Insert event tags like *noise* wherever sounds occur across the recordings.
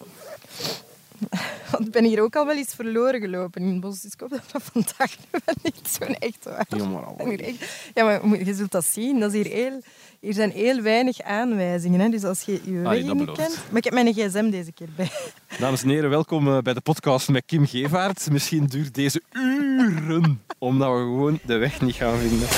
*laughs* Want ik ben hier ook al wel eens verloren gelopen in het bos. Dus ik hoop dat dat vandaag *laughs* wel niet zo echt waar. Ja, maar je zult dat zien. Dat is hier, heel, hier zijn heel weinig aanwijzingen. Hè. Dus als je je weg Ah, niet belooft. kent... Maar ik heb mijn gsm deze keer bij. *laughs* Dames en heren, welkom eh, bij de podcast met Kim Gevaert. Misschien duurt deze uren, omdat we gewoon de weg niet gaan vinden.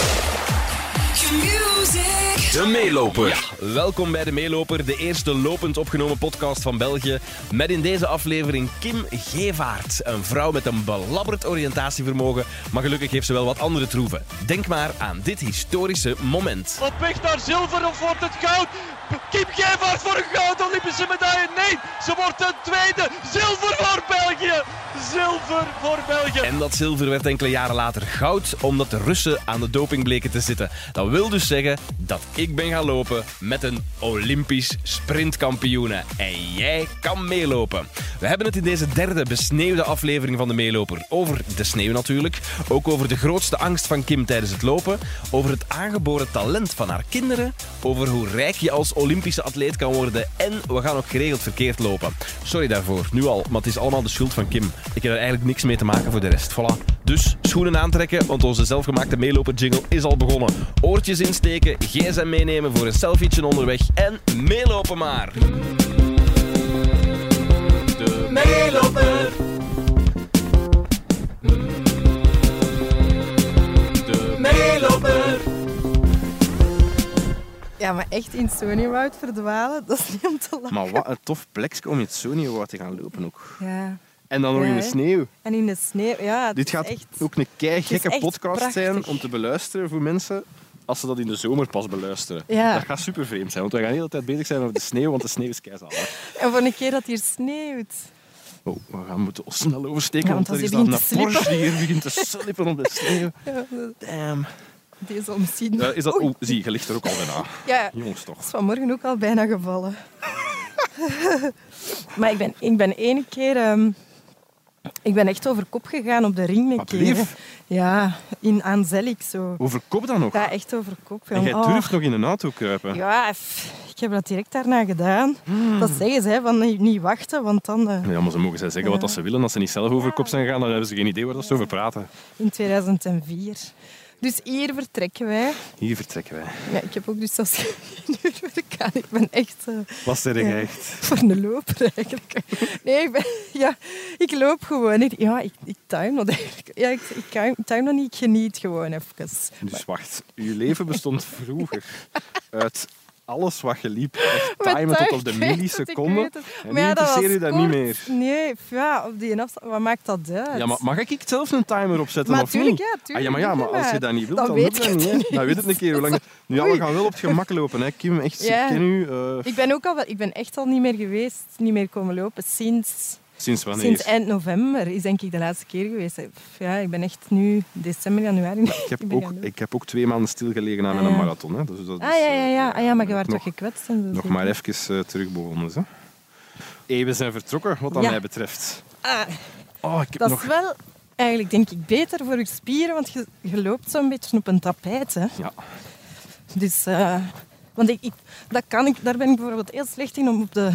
De Meeloper. Welkom bij De Meeloper, de eerste lopend opgenomen podcast van België. Met in deze aflevering Kim Gevaert. Een vrouw met een belabberd oriëntatievermogen, maar gelukkig heeft ze wel wat andere troeven. Denk maar aan dit historische moment. Op weg naar zilver of wordt het goud? Kim Gevaert voor een goud Olympische medaille. Nee, ze wordt een tweede. Zilver voor België. Zilver voor België. En dat zilver werd enkele jaren later goud, omdat de Russen aan de doping bleken te zitten. Dat wil dus zeggen dat ik ben gaan lopen met een Olympisch sprintkampioene. En jij kan meelopen. We hebben het in deze derde besneeuwde aflevering van de Meeloper over de sneeuw natuurlijk. Ook over de grootste angst van Kim tijdens het lopen. Over het aangeboren talent van haar kinderen. Over hoe rijk je als Olympische atleet kan worden. En we gaan ook geregeld verkeerd lopen. Sorry daarvoor, nu al, maar het is allemaal de schuld van Kim. Ik heb er eigenlijk niks mee te maken voor de rest. Voilà. Dus schoenen aantrekken, want onze zelfgemaakte meeloper jingle is al begonnen. Oortjes insteken, gsm meenemen voor een selfietje onderweg en meelopen maar. De Meeloper. de Meeloper. Ja, maar echt in Soniewoud verdwalen, dat is niet om te lachen. Maar wat een tof plekje om in het Soniewoud te gaan lopen ook. Ja. En dan nog Ja, in de sneeuw. En in de sneeuw, ja. Dit gaat echt... ook een keigekke echt podcast zijn om te beluisteren voor mensen als ze dat in de zomer pas beluisteren. Ja. Dat gaat super vreemd zijn, want we gaan de hele tijd bezig zijn over de sneeuw, want de sneeuw is keizalig. En voor een keer dat hier sneeuwt. Oh, we gaan moeten ons snel oversteken, Ja, want, want er is dan een Porsche die hier begint te slippen op de sneeuw. *laughs* Ja, Damn. deze omzien. Ja, is dat... Oei. Oh, zie, je ligt er ook al bijna. Ja, Jongens toch. is vanmorgen ook al bijna gevallen. *laughs* maar ik ben, ik ben ene keer... ehm, ik ben echt over kop gegaan op de ring een keer. Ja, in Aanzelik zo. Over kop dan nog? Ja, echt over kop. En jij Oh. durft nog in een auto kruipen. Ja, ik heb dat direct daarna gedaan. Dat zeggen ze, hè, van niet, wachten, want dan eh, Ja, maar ze mogen zij zeggen wat dat ze willen. Als ze niet zelf over kop zijn gegaan, dan hebben ze geen idee waar dat ze over praten. in 2004. Dus hier vertrekken wij. Hier vertrekken wij. Ja, ik heb ook dus zelfs geen uur gaan. Ik ben echt eh, Wat zeg Ja. jij echt? *laughs* voor een loper eigenlijk. Nee, ik, ben, *laughs* ja, ik loop gewoon. Ja, ik, ik time dat eigenlijk. Ja, ik, ik time, time dat niet. Ik geniet gewoon even. Dus wacht, uw leven bestond vroeger *laughs* uit alles wat je liep, *laughs* timen tot op de *laughs* milliseconde. En nu ja, interesseer je dat niet meer. Nee, ja, op die afstand. Wat maakt dat uit? Ja, maar mag ik zelf een timer opzetten Maar of tuurlijk, niet? ja, tuurlijk, ah, ja, maar, ja, maar als je dat niet wilt, Dan dan, weet je niet. Dan weet het een keer hoe lang... *laughs* Nu, ja, we gaan wel op het gemak lopen, hè. Kim. Echt, Ja. ik ken u eh, Ik ben ook al ik ben echt al niet meer geweest, niet meer komen lopen sinds, sinds wanneer? sinds eind november is denk ik de laatste keer geweest. Ja, ik ben echt nu december, januari. Ik heb, *laughs* ben ook, ik heb ook twee maanden stilgelegen aan Ah, mijn ja. marathon. Hè. Dus dat Ah is, ja, ja, ja. eh, Ah, ja maar je nog- werd toch gekwetst en zo. Nog maar even eh, terug begonnen. Hè. We zijn vertrokken, wat dat Ja. mij betreft. Ah, Oh, ik heb dat nog... is wel eigenlijk denk ik beter voor je spieren, want je, je loopt zo'n beetje op een tapijt. Hè. Ja. Dus, eh, want ik, ik, dat kan ik, daar ben ik bijvoorbeeld heel slecht in om op de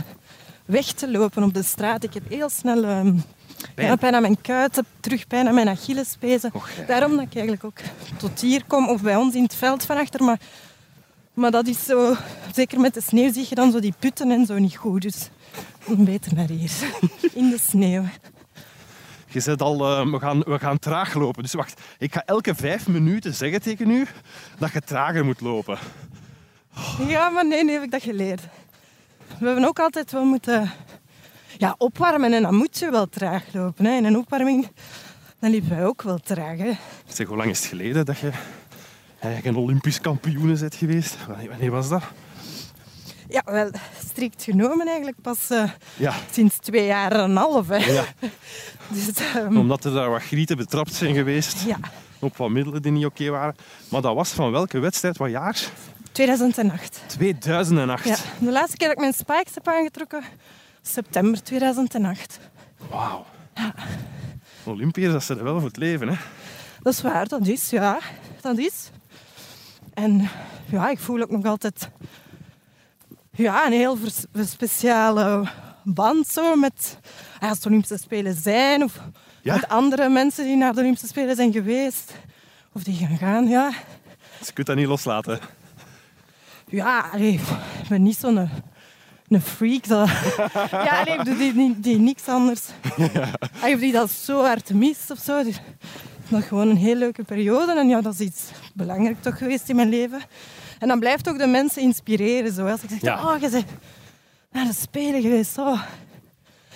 weg te lopen, op de straat. Ik heb heel snel ehm, Pijn. aan mijn kuiten, terug pijn aan mijn Achillespezen. Daarom dat ik eigenlijk ook tot hier kom, of bij ons in het veld van achter. Maar, maar dat is zo, zeker met de sneeuw zie je dan zo die putten en zo niet goed. Dus beter naar hier, *laughs* in de sneeuw. Je zegt al, eh, we, gaan, we gaan traag lopen. Dus wacht, ik ga elke vijf minuten zeggen tegen u dat je trager moet lopen. Ja, maar nee, nu heb ik dat geleerd. We hebben ook altijd wel moeten ja, opwarmen en dan moet je wel traag lopen. Hè. In een opwarming dan liepen wij ook wel traag. Hè. Zeg, hoe lang is het geleden dat je eigenlijk een Olympisch kampioen bent geweest? Wanneer, wanneer was dat? Ja, wel strikt genomen eigenlijk pas eh, Ja, sinds twee jaar en een half. Hè. ja. *laughs* Dus, ehm, omdat er daar wat grieten betrapt zijn geweest. ja, Op wat middelen die niet oké waren. Maar dat was van welke wedstrijd? Wat jaar? 2008. 2008. Ja, de laatste keer dat ik mijn spikes heb aangetrokken, september 2008. Wauw. Olympiërs, dat ze er wel voor het leven, hè? Dat is waar, dat is, ja. Dat is. En ja, ik voel ook nog altijd ja, een heel speciale band zo met als de Olympische Spelen zijn of Ja? met andere mensen die naar de Olympische Spelen zijn geweest of die gaan gaan. Ja, Dus je kunt dat niet loslaten. Ja allee, ik ben niet zo'n een freak. Dat, *laughs* ja, doe die, die, die niks anders. Allee, Of die dat zo hard mist of zo. Dus, het is nog gewoon een heel leuke periode. En ja, dat is iets belangrijk toch geweest in mijn leven. En dan blijft ook de mensen inspireren. Zo. Als ik zeg, Ja. oh, je bent naar de Spelen geweest. Oh.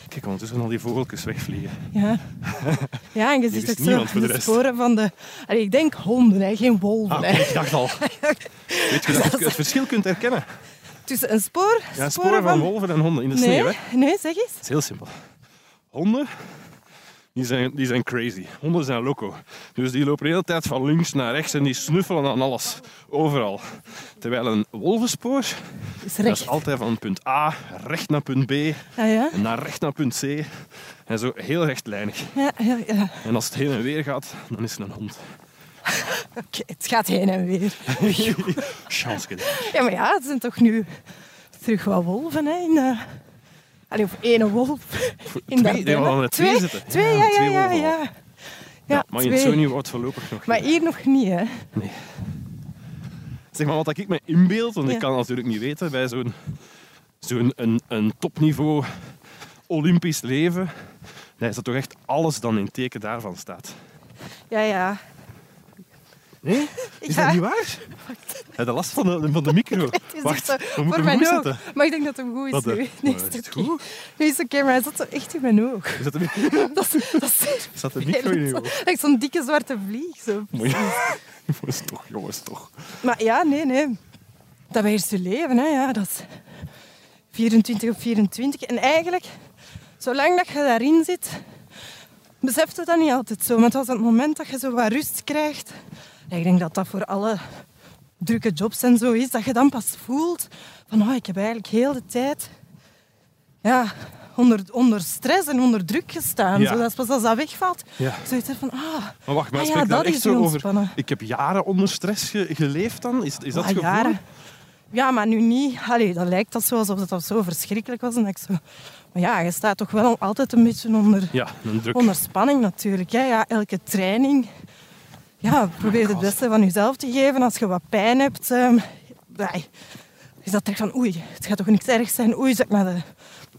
Kijk, ondertussen al die vogeltjes wegvliegen. Ja. *laughs* ja, en je ziet ook zo de sporen van de... Allee, ik denk honden, hè, geen wolven. Ah, ik dacht al. *laughs* Weet je dat je *laughs* het verschil kunt herkennen? Tussen een spoor... Ja, sporen van wolven en honden in de Nee, sneeuw. Hè? nee, zeg eens. Het is heel simpel. Honden, die zijn, die zijn crazy. Honden zijn loco. Dus die lopen de hele tijd van links naar rechts en die snuffelen aan alles. Overal. Terwijl een wolvenspoor, Is dat is altijd van punt A recht naar punt B Ah, ja? en naar recht naar punt C. En zo heel rechtlijnig. Ja, ja, ja. En als het heen en weer gaat, dan is het een hond. *laughs* Oké, het gaat heen en weer. *laughs* Chance. Ja, maar ja, het zijn toch nu terug wat wolven, hè? In, eh, Allee, of één wolf in Twee, Dardenne. nee, twee zitten. Twee, Ja, ja, ja, maar in het zo wordt voorlopig nog Maar hier nog niet, hè? Nee. Zeg maar, wat ik me inbeeld, want ik kan het natuurlijk niet weten bij zo'n zo'n een, een topniveau Olympisch leven, nee, is dat toch echt alles dan in teken daarvan staat. Ja, ja. Nee? Is Ja. dat niet waar? Ja, de last van de, van de micro. *laughs* Het Wacht, we moeten voor hem mijn oog. zetten. Maar ik denk dat het goed is Wat, eh, nu. Nee, is het het oké. goed? Nee, is oké, maar hij zat zo echt in mijn oog. Is dat *laughs* Dat is, dat is zat de *laughs* micro in je oog? Echt zo'n dikke zwarte vlieg. Zo. Mooi. Jongens, toch, jongens, toch. Maar ja, nee, nee. Dat beheerst je leven, hè. Ja, dat is 24 op 24. En eigenlijk, zolang dat je daarin zit, beseft je dat niet altijd zo. Maar het was het moment dat je zo wat rust krijgt. Ik denk dat dat voor alle drukke jobs en zo is, dat je dan pas voelt van, oh, ik heb eigenlijk heel de tijd ja, onder, onder stress en onder druk gestaan. Ja. Zo, dat is pas als dat wegvalt, Ja. zoiets van, ah, Maar wacht, maar Ah ja, dat echt zo die over... ontspannen. Ik heb jaren onder stress ge- geleefd dan? Is, is dat Ah, jaren. Ja, maar nu niet. Allee, dat lijkt dat zo alsof het zo verschrikkelijk was. En dat ik zo... Maar ja, je staat toch wel altijd een beetje onder, Ja, onder spanning natuurlijk. Hè. Ja, elke training. Ja, probeer het beste van jezelf te geven. Als je wat pijn hebt, ja, is dat echt van oei, het gaat toch niks ergs zijn. Oei, de,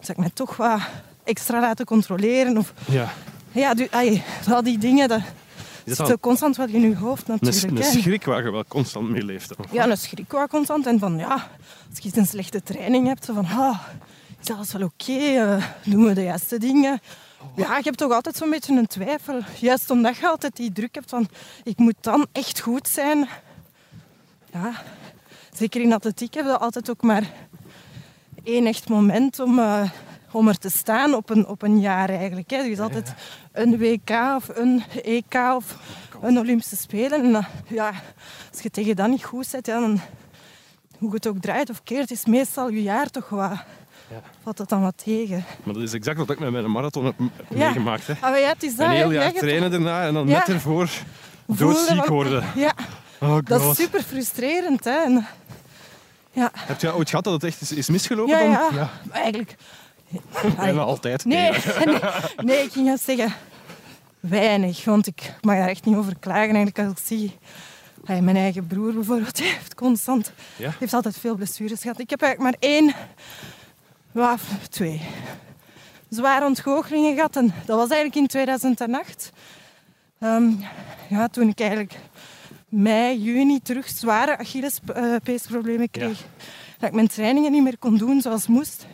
zal ik mij toch wat extra laten controleren? Of, Ja. ja, du, al die dingen, dat Is dat zo constant wat in je hoofd een, natuurlijk. een hè. schrik waar je wel constant mee leeft? dan? Ja, een schrik wel constant. En van ja, als je een slechte training hebt, van ah, is alles wel oké? Eh, doen we de juiste dingen? Ja, je hebt toch altijd zo'n beetje een twijfel. Juist omdat je altijd die druk hebt van ik moet dan echt goed zijn. Ja, zeker in atletiek heb je altijd ook maar één echt moment om, eh, om er te staan op een, op een jaar eigenlijk. Hè. Er is altijd een WK of een EK of een Olympische Spelen. En, ja, als je tegen dat niet goed zit, ja, dan, hoe het ook draait of keert, is meestal je jaar toch wat... Ja. Valt dat dan wat tegen? Maar dat is exact wat ik met mijn marathon heb Ja. meegemaakt. Hè. Ah, ja, het is dat. Een heel jaar trainen daarna en dan Ja. net ervoor doodziek worden. Ja, Oh dat is super frustrerend. Hè. En, ja, Heb je ooit gehad dat het echt is, is misgelopen? ja, dan? ja. Eigenlijk... Bijna altijd. Nee, *laughs* nee, nee, ik ging juist zeggen weinig, want ik mag daar echt niet over klagen. Eigenlijk als ik zie, Allee, mijn eigen broer bijvoorbeeld, die heeft constant, Ja? heeft altijd veel blessures gehad. Ik heb eigenlijk maar één, ja, twee zware ontgoochelingen gehad. En dat was eigenlijk in 2008. Ehm, ja, toen ik eigenlijk mei, juni terug zware Achillespeesproblemen kreeg. Dat ik mijn trainingen niet meer kon doen zoals moest.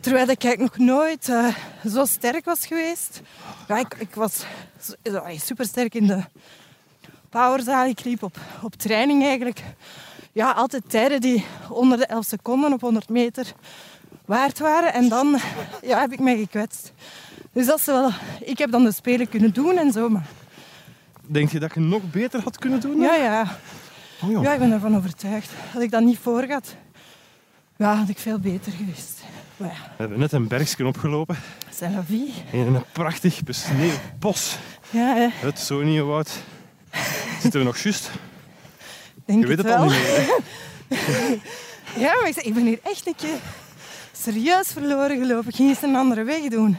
Terwijl ik eigenlijk nog nooit eh, zo sterk was geweest. Ja, ik, ik was super sterk in de powerzaal. Ik liep op, op training eigenlijk. Ja, altijd tijden die onder de 11 seconden op 100 meter waard waren. En dan ja, heb ik mij gekwetst. Dus dat is wel... Ik heb dan de Spelen kunnen doen en zo. Maar Denk je dat je nog beter had kunnen doen? ja, ja. Oh, ja, ik ben ervan overtuigd. Had ik dat niet voor gehad, ja, had ik veel beter geweest. Maar ja, We hebben net een bergsje opgelopen c'est la vie. in een prachtig besneeuwd bos. Ja, hè. Het Soniewoud. Zitten we nog juist? Denk Je weet het wel. al niet meer. hè? *laughs* Ja, maar ik, zeg, ik ben hier echt een keer serieus verloren gelopen. Ik ging eens een andere weg doen.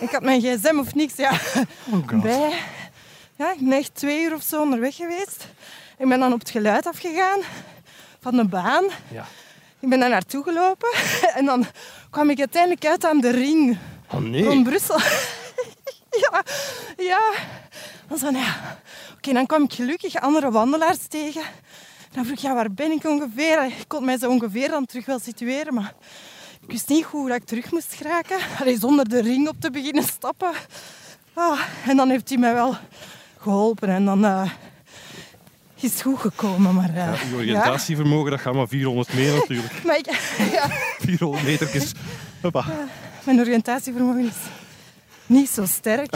Ik had mijn gsm of niks ja, Oh god. bij. Ja, ik ben echt twee uur of zo onderweg geweest. Ik ben dan op het geluid afgegaan van de baan. Ja. Ik ben daar naartoe gelopen *laughs* en dan kwam ik uiteindelijk uit aan de ring Oh nee. van Brussel. *laughs* ja, ja. Dan zo, ja. Oké, dan kwam ik gelukkig andere wandelaars tegen. Dan vroeg ik, ja, waar ben ik ongeveer? Ik kon mij zo ongeveer dan terug wel situeren, maar ik wist niet goed hoe ik terug moest geraken. Allee, zonder de ring op te beginnen stappen. Ah, en dan heeft hij mij wel geholpen en dan eh, is het goed gekomen. Maar, eh, Ja, je oriëntatievermogen, dat gaat maar 400 meter natuurlijk. *laughs* Maar ik, ja, 400 metertjes. Hoppa. mijn oriëntatievermogen is niet zo sterk.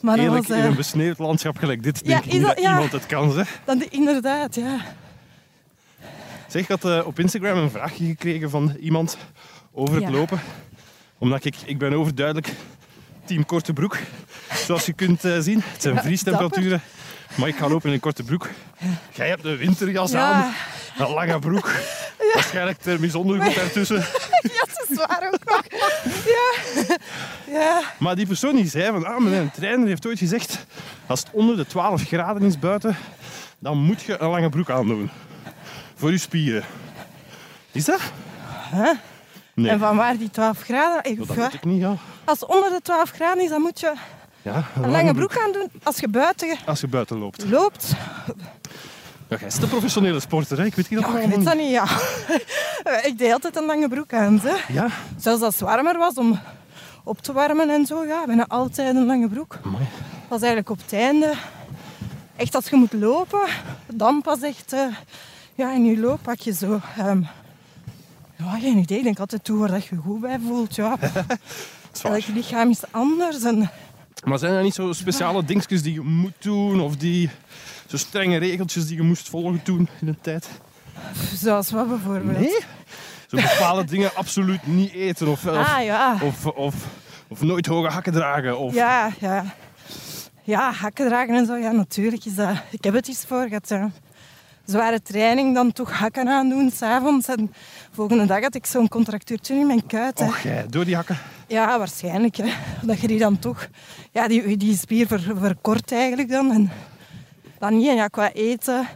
Maar Eerlijk, was, in eh, een besneeuwd landschap gelijk dit, Ja, denk ik dat- ja. iemand het kan. Zeg, dan, inderdaad, ja. zeg ik had eh, op Instagram een vraagje gekregen van iemand over het Ja. lopen. Omdat ik, ik ben overduidelijk team korte broek. Zoals je kunt eh, zien. Het zijn vriestemperaturen. Maar ik ga lopen in een korte broek. Jij hebt een winterjas Ja, aan. Een lange broek. Waarschijnlijk thermisch ondergoed ertussen. *laughs* waar ook nog. *laughs* Ja. ja. Maar die persoon die zei van, ah, mijn trainer heeft ooit gezegd, als het onder de 12 graden is buiten, dan moet je een lange broek aandoen. Voor je spieren. Is dat? Huh? Nee, En van waar die 12 graden? Ik, dat weet ik niet, ja. Als het onder de 12 graden is, dan moet je ja een lange broek aandoen als je buiten Als je buiten loopt. loopt. Ja, jij is de professionele sporter, hè? Ik weet niet dat Ja, allemaal weet dat niet, ja. *laughs* Ik deed altijd een lange broek aan. Hè. Ja? Zelfs als het warmer was om op te warmen en zo, ja, bijna altijd een lange broek. Amai. was eigenlijk op het einde. Echt als je moet lopen, dan pas echt eh, ja, in je looppakje zo. ehm, ja, geen idee. Ik denk altijd toe waar dat je goed bij voelt. Ja. *laughs* Elk lichaam is anders. En, Maar zijn er niet zo speciale dingetjes die je moet doen? Of die zo strenge regeltjes die je moest volgen toen in de tijd? zoals wat bijvoorbeeld. Nee? Zo bepaalde dingen absoluut niet eten. Of, of, Ah ja. of, of, of nooit hoge hakken dragen. Of, Ja, ja. Ja, hakken dragen en zo. Ja, natuurlijk is dat... Ik heb het eens voor gehad. Ja. Zware training, dan toch hakken aandoen s'avonds. En volgende dag had ik zo'n contractuurtje in mijn kuit. hè. Och, jij, door die hakken. Ja, waarschijnlijk. Hè. Dat je die dan toch... Ja, die, die spier ver, verkort eigenlijk dan. En dan niet. En ja, qua eten...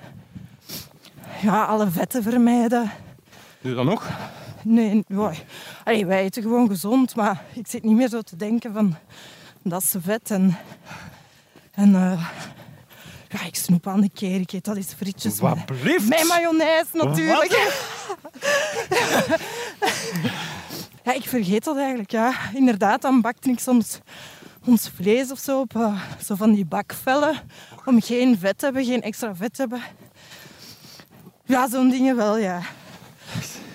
Ja, alle vetten vermijden. Doe je dat nog? Nee. Allee, wij eten gewoon gezond. Maar ik zit niet meer zo te denken van... Dat is vet en... En... eh, ja, ik snoep aan de keer. Ik eet dat is frietjes. Wat met- blieft? Met mayonaise natuurlijk. *laughs* Ja, ik vergeet dat eigenlijk. Ja. Inderdaad, dan bakte ik soms ons vlees of zo op eh, zo van die bakvellen. Om geen vet te hebben, geen extra vet te hebben. Ja, zo'n dingen wel, ja.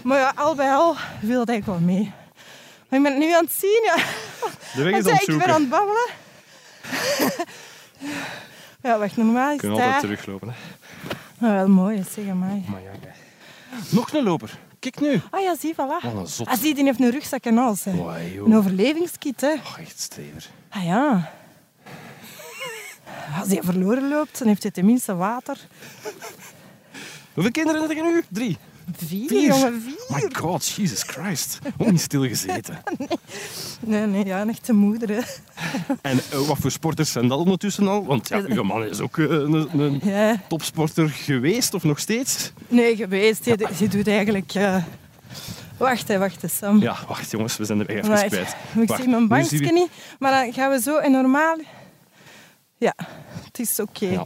Maar ja, al bij al viel dat eigenlijk wel mee. Maar ik ben het nu aan het zien, ja. De weg is *laughs* ik ben aan het babbelen. *laughs* ja, wacht, normaal Je is kunt het altijd teruglopen. Hè. Maar wel mooi, zeg maar. Maar ja. Nog een loper. Kijk nu. Ah ja, zie, voilà. Wat een zot. Ah, zie, die heeft een rugzak en alles. Hè. Wow. Een overlevingskit, hè. Oh, echt strever. Ah ja. Als hij verloren loopt, dan heeft hij tenminste water. Hoeveel kinderen heb je nu? Drie. Vier, Vier? jongen, vier. My god, Jesus Christ. Ook niet stilgezeten. *laughs* Nee, nee, ja, een echte moeder, hè. *laughs* En eh, wat voor sporters zijn dat ondertussen al? Want ja, uw man is ook eh, een, een Ja, topsporter geweest, of nog steeds? nee, geweest. Je, doet eigenlijk... eh, Wacht, hè, wacht eens, Sam. Ja, wacht jongens, we zijn de weg even Right. kwijt. Ik zie mijn bankje niet. Maar dan gaan we zo en normaal... Ja, het is oké. Ja.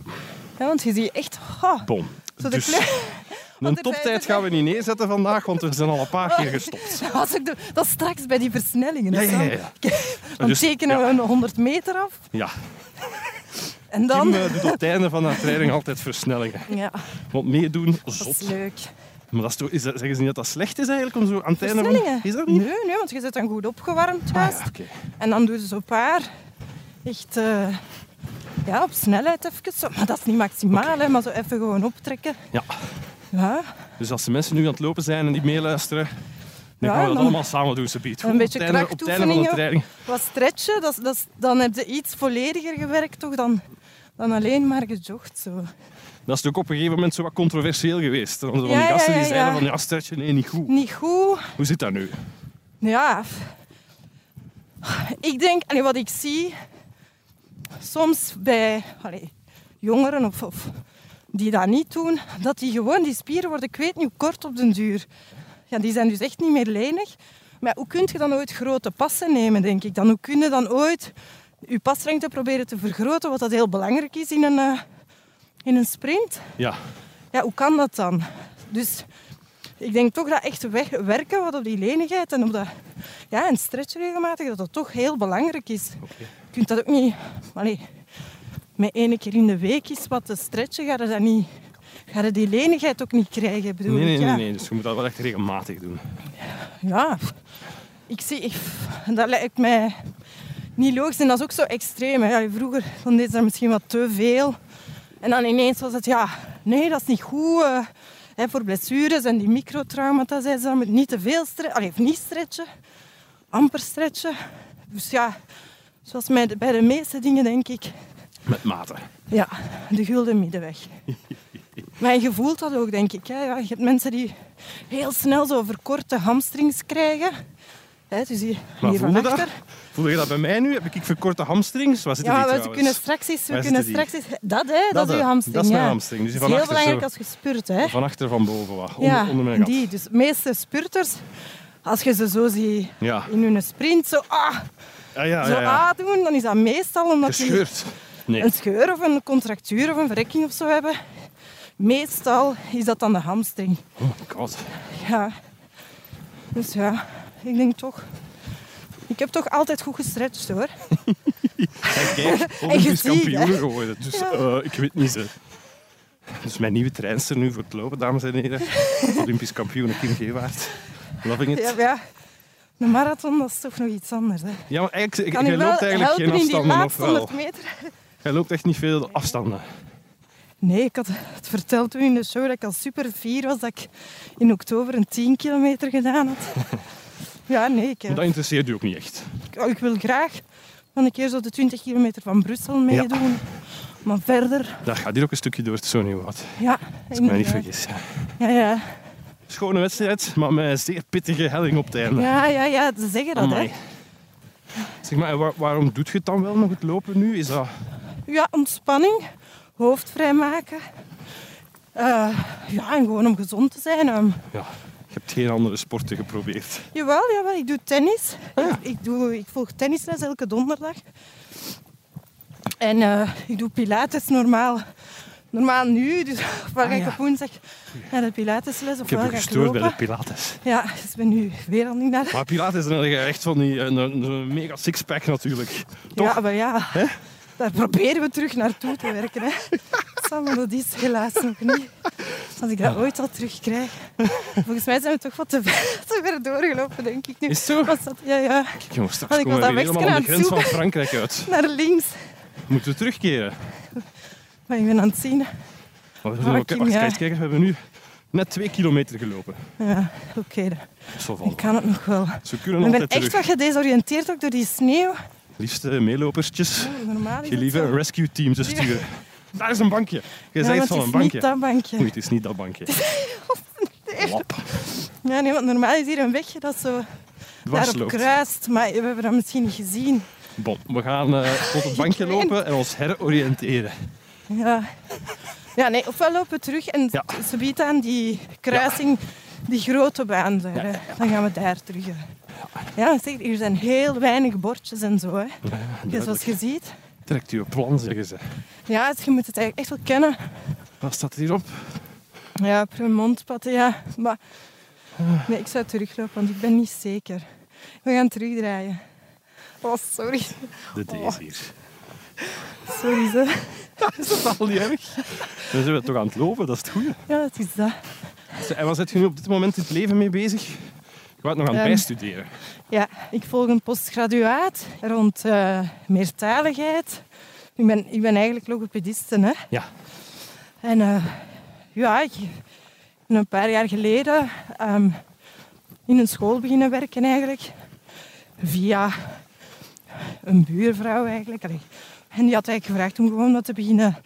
Ja, want je ziet echt... oh, Bom. zo de Dus kleur... een Want toptijd gaan we niet neerzetten vandaag, want er zijn al een paar *laughs* keer gestopt. Dat, was ook de- dat is straks bij die versnellingen. Ja, ja, ja. Dan Dus, tekenen ja. we een 100 meter af. Ja, *laughs* En dan... Kim eh, doet op het einde van de training altijd versnellingen. Ja, Want meedoen, dat zot. is leuk. Maar dat is toch, is dat, zeggen ze niet dat dat slecht is eigenlijk? Om zo aan het einde van... Is dat niet? Nee, nee, want je zit dan goed opgewarmd Ah, juist. ja, oké. En dan doe je zo een paar echt eh, ja, op snelheid even. Maar dat is niet maximaal, hè, maar zo even gewoon optrekken. Ja. Ja, Dus als de mensen nu aan het lopen zijn en die meeluisteren, dan Ja, gaan we dat dan- allemaal samen doen, subiet. een beetje krachtoefeningen. wat stretchen, dat, dat, dan heb je iets vollediger gewerkt toch dan, dan alleen maar gejogd. Zo. Dat is ook op een gegeven moment zo wat controversieel geweest. Van die gasten die zeiden van ja, stretchen, nee, niet goed. Niet goed. Hoe zit dat nu? Ja, ik denk, allee, wat ik zie soms bij jongeren of, of die dat niet doen, dat die gewoon, die spieren worden, ik weet niet hoe kort op den duur. Ja, die zijn dus echt niet meer lenig. Maar hoe kun je dan ooit grote passen nemen, denk ik dan? Hoe kun je dan ooit je paslengte proberen te vergroten, wat dat heel belangrijk is in een, eh, in een sprint? Ja, Ja, hoe kan dat dan? Dus ik denk toch dat echt weg- werken wat op die lenigheid en op dat, ja, en stretchen regelmatig, dat dat toch heel belangrijk is. Je kunt dat ook niet, allee, met één keer in de week is wat te stretchen, ga je dat niet, ga je die lenigheid ook niet krijgen, bedoel nee, nee, ik. nee, ja. nee. Dus je moet dat wel echt regelmatig doen. Ja, ik zie, ik- dat lijkt mij niet logisch en dat is ook zo extreem. Hè. Ja, vroeger deed ze dat misschien wat te veel. En dan ineens was het, ja, nee, dat is niet goed. eh, hè, voor blessures en die microtraumata, zei ze, dan niet te veel stretchen. Of niet stretchen, amper stretchen. Dus ja, zoals bij de meeste dingen denk ik, Met mate. ja, de gulden middenweg. *laughs* Maar je voelt dat ook, denk ik. Hè. Ja, je hebt mensen die heel snel zo verkorte hamstrings krijgen. Hè, dus hier, Maar hier voel je dat? achter. Voel je dat bij mij nu? Heb ik verkorte hamstrings? Ja, we kunnen straks eens... We kunnen straks eens dat, hè, dat, is je hamstring. Dat is mijn hamstring. Dus Dat is heel belangrijk zo. als je spurt. Hè. Van achter van boven wat. Onder, ja, onder mijn gat. die. Dus de meeste spurters, als je ze zo ziet Ja. in hun sprint, zo, ah, Ja, ja, zo ja. ah doen, dan is dat meestal omdat die Gescheurd. Nee. een scheur of een contractuur of een verrekking of zo hebben. Meestal is dat dan de hamstring. Oh my god. Ja. Dus ja, ik denk toch... Ik heb toch altijd goed gestretched hoor. *laughs* Kijk, *laughs* Olympisch hè. kampioen geworden. Dus Ja. eh, ik weet niet ze. Dus mijn nieuwe treinster nu voor het lopen, dames en heren. *laughs* Olympisch kampioen Kim Gewaard. Loving it. Ja, Ja, ja, een marathon dat is toch nog iets anders. Hè. maar eigenlijk, ik, Kan wel loopt eigenlijk geen afstanden of wel? 100 meter? Jij loopt echt niet veel afstanden. Nee, ik had het verteld toen in de show dat ik al super fier was dat ik in oktober een 10 kilometer gedaan had. *laughs* Ja, nee, ik, Maar dat interesseert u ook niet echt. ik, ik wil graag een keer zo de 20 kilometer van Brussel meedoen. Maar verder, Dat gaat hier ook een stukje door het Zonewoud. ja. Als ik me niet vergis. Ja, ja. Schone wedstrijd, maar met een zeer pittige helling op het einde. Ja, ja, ja, ze zeggen dat, Amai. hè. Zeg maar, waarom doet je het dan wel nog het lopen nu? Is dat... Ja, ontspanning, hoofd vrijmaken. Eh, ja, en gewoon om gezond te zijn. ehm. Ja, je hebt geen andere sporten geprobeerd. Jawel, jawel, ik doe tennis. Ah, ik, ik, doe, ik volg tennisles elke donderdag. En eh, ik doe pilates normaal. Normaal nu, dus *laughs* ofwel ga Ah, ik ja. op woensdag naar de pilatesles, Ik heb ik gestoord bij de Pilates. Ja, dus ik ben nu weer al niet naar de... Maar Pilates is dan echt van die een, een, een mega sixpack natuurlijk. Toch? Ja, maar ja, daar proberen we terug naartoe te werken. Hè. Sam, maar dat is helaas nog niet. Als ik dat ooit al terugkrijg. Volgens mij zijn we toch wat te ver, *laughs* te ver doorgelopen, denk ik nu. Is zo? Was dat, ja, ja, Kijk jongens, straks ik komen we helemaal aan de grens van Frankrijk uit. naar links. Moeten we terugkeren? Maar ik ben aan het zien. Wacht, kijk, kijk, we hebben nu net twee kilometer gelopen. Ja, oké. ik kan het nog wel. We kunnen Ik ben echt terug. wat gedesoriënteerd ook door die sneeuw. Liefste meelopertjes, Normaal is je het een rescue team te sturen. Daar is een bankje. Je Ja, want van het een is niet bankje. dat bankje. Oei, het is niet dat bankje. *laughs* Lap. Ja, nee, want normaal is hier een wegje dat zo daarop kruist. Maar we hebben dat misschien niet gezien. Bon, we gaan eh, tot het *laughs* bankje lopen en ons heroriënteren. Ja. ja, nee, ofwel lopen we terug en Ja. ze biedt aan die kruising, die grote baan daar. Dan gaan we daar terug. Ja, zeg, hier zijn heel weinig bordjes en zo. Hè. Ja, zoals je ziet. Trekt u een plan, zeggen ze. Ja, dus je moet het eigenlijk echt wel kennen. Wat staat hierop? Ja, Premontpad, ja. Maar nee, ik zou teruglopen, want ik ben niet zeker. We gaan terugdraaien. Oh, sorry. De Oh. deze hier. Sorry, ze. *laughs* Is dat al niet erg? Dan zijn we toch aan het lopen, dat is het goede. Ja, het is dat. En waar zit je nu op dit moment in het leven mee bezig? Bent nog aan het Ehm, bijstuderen. Ja, ik volg een postgraduaat rond eh, meertaligheid. Ik ben, ik ben eigenlijk logopediste. Hè? Ja. En eh, ja, ik ben een paar jaar geleden ehm, in een school beginnen werken eigenlijk. Via een buurvrouw eigenlijk. En die had eigenlijk gevraagd om gewoon wat te beginnen